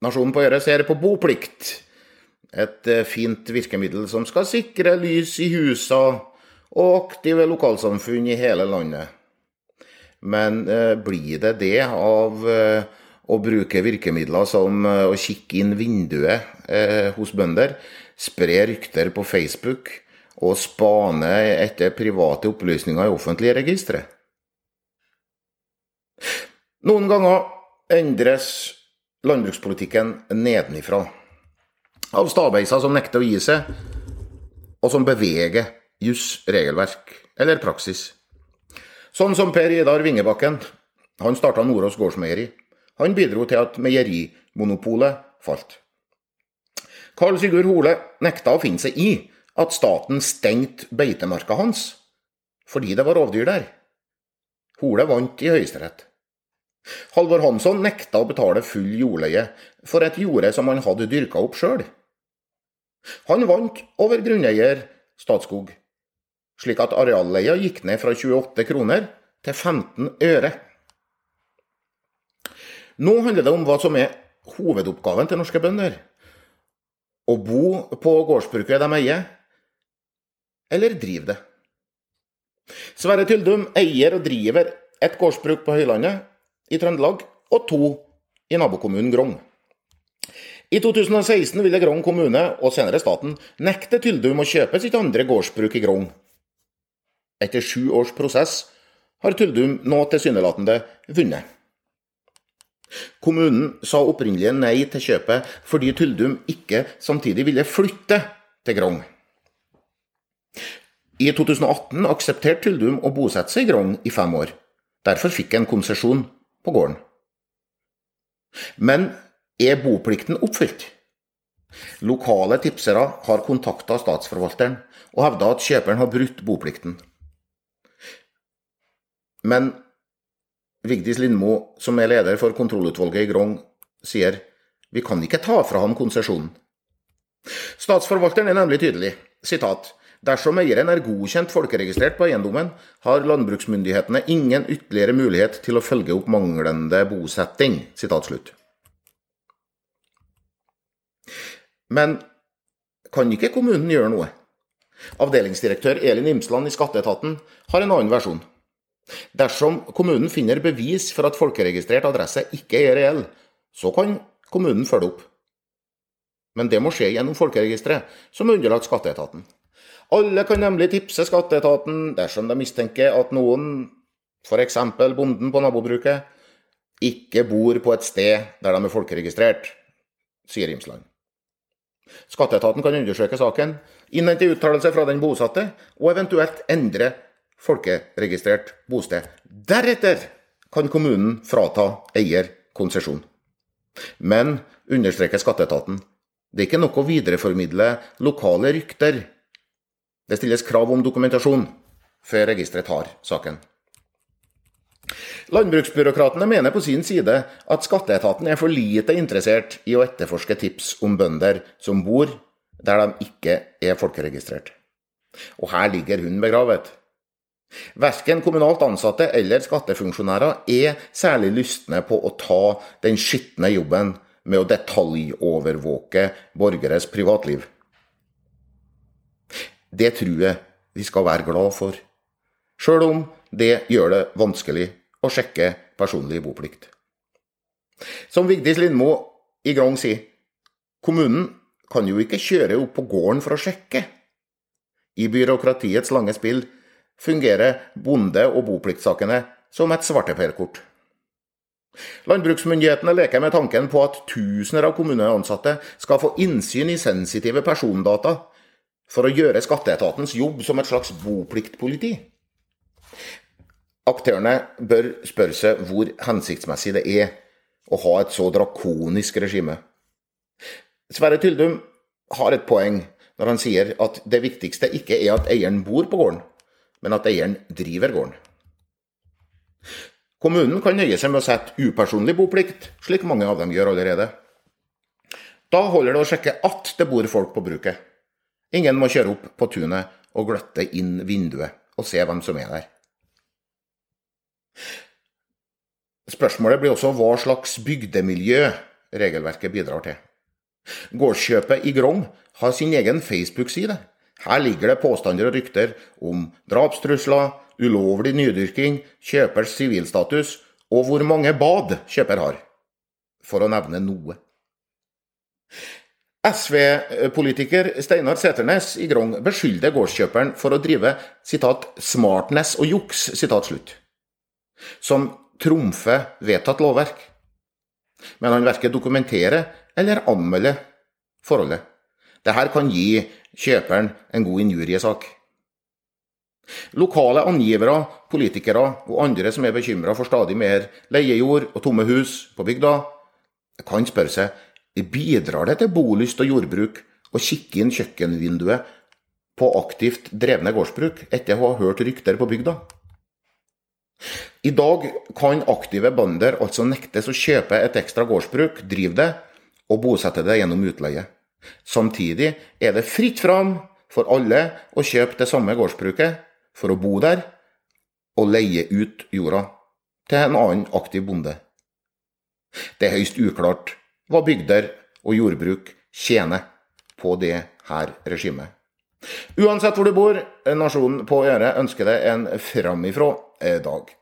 Nasjonen på Øret ser på boplikt. Et eh, fint virkemiddel som skal sikre lys i husa og aktive lokalsamfunn i hele landet. Men eh, blir det det av eh, å bruke virkemidler som eh, å kikke inn vinduet eh, hos bønder, spre rykter på Facebook og spane etter private opplysninger i offentlige registre? Noen ganger endres landbrukspolitikken nedenifra. Av stabeiser som nekter å gi seg, og som beveger juss, regelverk eller praksis. Sånn som Per Idar Vingebakken. Han starta Nordås gårdsmeieri. Han bidro til at meierimonopolet falt. Karl Sigurd Hole nekta å finne seg i at staten stengte beitemarka hans, fordi det var rovdyr der. Hole vant i Høyesterett. Halvor Hansson nekta å betale full jordleie for et jorde som han hadde dyrka opp sjøl. Han vant over grunneier Statskog, slik at arealleia gikk ned fra 28 kroner til 15 øre. Nå handler det om hva som er hovedoppgaven til norske bønder. Å bo på gårdsbruket de eier, eller drive det. Sverre Tyldum eier og driver et gårdsbruk på Høylandet i Trøndelag og to i nabokommunen Grong. I 2016 ville Grong kommune, og senere staten, nekte Tyldum å kjøpe sitt andre gårdsbruk i Grong. Etter sju års prosess har Tyldum nå tilsynelatende vunnet. Kommunen sa opprinnelig nei til kjøpet fordi Tyldum ikke samtidig ville flytte til Grong. I 2018 aksepterte Tyldum å bosette seg i Grong i fem år. Derfor fikk en konsesjon på gården. Men er boplikten oppfylt? Lokale tipsere har kontakta statsforvalteren og hevda at kjøperen har brutt boplikten. Men Vigdis Lindmo, som er leder for kontrollutvalget i Grong, sier vi kan ikke ta fra ham konsesjonen. Statsforvalteren er nemlig tydelig. Sitat. Dersom eieren er godkjent folkeregistrert på eiendommen, har landbruksmyndighetene ingen ytterligere mulighet til å følge opp manglende bosetting. Men kan ikke kommunen gjøre noe? Avdelingsdirektør Elin Imsland i Skatteetaten har en annen versjon. Dersom kommunen finner bevis for at folkeregistrert adresse ikke er reell, så kan kommunen følge opp. Men det må skje gjennom folkeregisteret, som er underlagt Skatteetaten. Alle kan nemlig tipse skatteetaten dersom de mistenker at noen, f.eks. bonden på nabobruket, ikke bor på et sted der de er folkeregistrert, sier Imsland. Skatteetaten kan undersøke saken, innhente uttalelse fra den bosatte, og eventuelt endre folkeregistrert bosted. Deretter kan kommunen frata eier konsesjon. Men, understreker skatteetaten, det er ikke nok å videreformidle lokale rykter det stilles krav om dokumentasjon før registeret tar saken. Landbruksbyråkratene mener på sin side at skatteetaten er for lite interessert i å etterforske tips om bønder som bor der de ikke er folkeregistrert. Og her ligger hun begravet. Verken kommunalt ansatte eller skattefunksjonærer er særlig lystne på å ta den skitne jobben med å detaljovervåke borgeres privatliv. Det tror jeg vi skal være glad for, sjøl om det gjør det vanskelig å sjekke personlig boplikt. Som Vigdis Lindmo i Grong sier, kommunen kan jo ikke kjøre opp på gården for å sjekke. I byråkratiets lange spill fungerer bonde- og bopliktsakene som et svarteperkort. Landbruksmyndighetene leker med tanken på at tusener av kommuneansatte skal få innsyn i sensitive persondata for å gjøre skatteetatens jobb som et slags bopliktpoliti. Aktørene bør spørre seg hvor hensiktsmessig det er å ha et så drakonisk regime. Sverre Tyldum har et poeng når han sier at det viktigste ikke er at eieren bor på gården, men at eieren driver gården. Kommunen kan nøye seg med å sette upersonlig boplikt, slik mange av dem gjør allerede. Da holder det å sjekke at det bor folk på bruket. Ingen må kjøre opp på tunet og gløtte inn vinduet og se hvem som er der. Spørsmålet blir også hva slags bygdemiljø regelverket bidrar til. Gårdskjøpet i Grong har sin egen Facebook-side. Her ligger det påstander og rykter om drapstrusler, ulovlig nydyrking, kjøpers sivilstatus og hvor mange bad kjøper har, for å nevne noe. SV-politiker Steinar Seternes i Grong beskyldte gårdskjøperen for å drive citat, 'smartness og juks', slutt, som trumfer vedtatt lovverk. Men han verken dokumenterer eller anmelder forholdet. Dette kan gi kjøperen en god injuriesak. Lokale angivere, politikere og andre som er bekymra for stadig mer leiejord og tomme hus på bygda, kan spørre seg bidrar det til bolyst og jordbruk å kikke inn kjøkkenvinduet på aktivt drevne gårdsbruk etter å ha hørt rykter på bygda. I dag kan aktive bønder altså nektes å kjøpe et ekstra gårdsbruk, drive det og bosette det gjennom utleie. Samtidig er det fritt fram for alle å kjøpe det samme gårdsbruket for å bo der og leie ut jorda til en annen aktiv bonde. Det er høyst uklart hva bygder og jordbruk tjener på det her regimet. Uansett hvor du bor, nasjonen på øret ønsker deg en framifrå dag.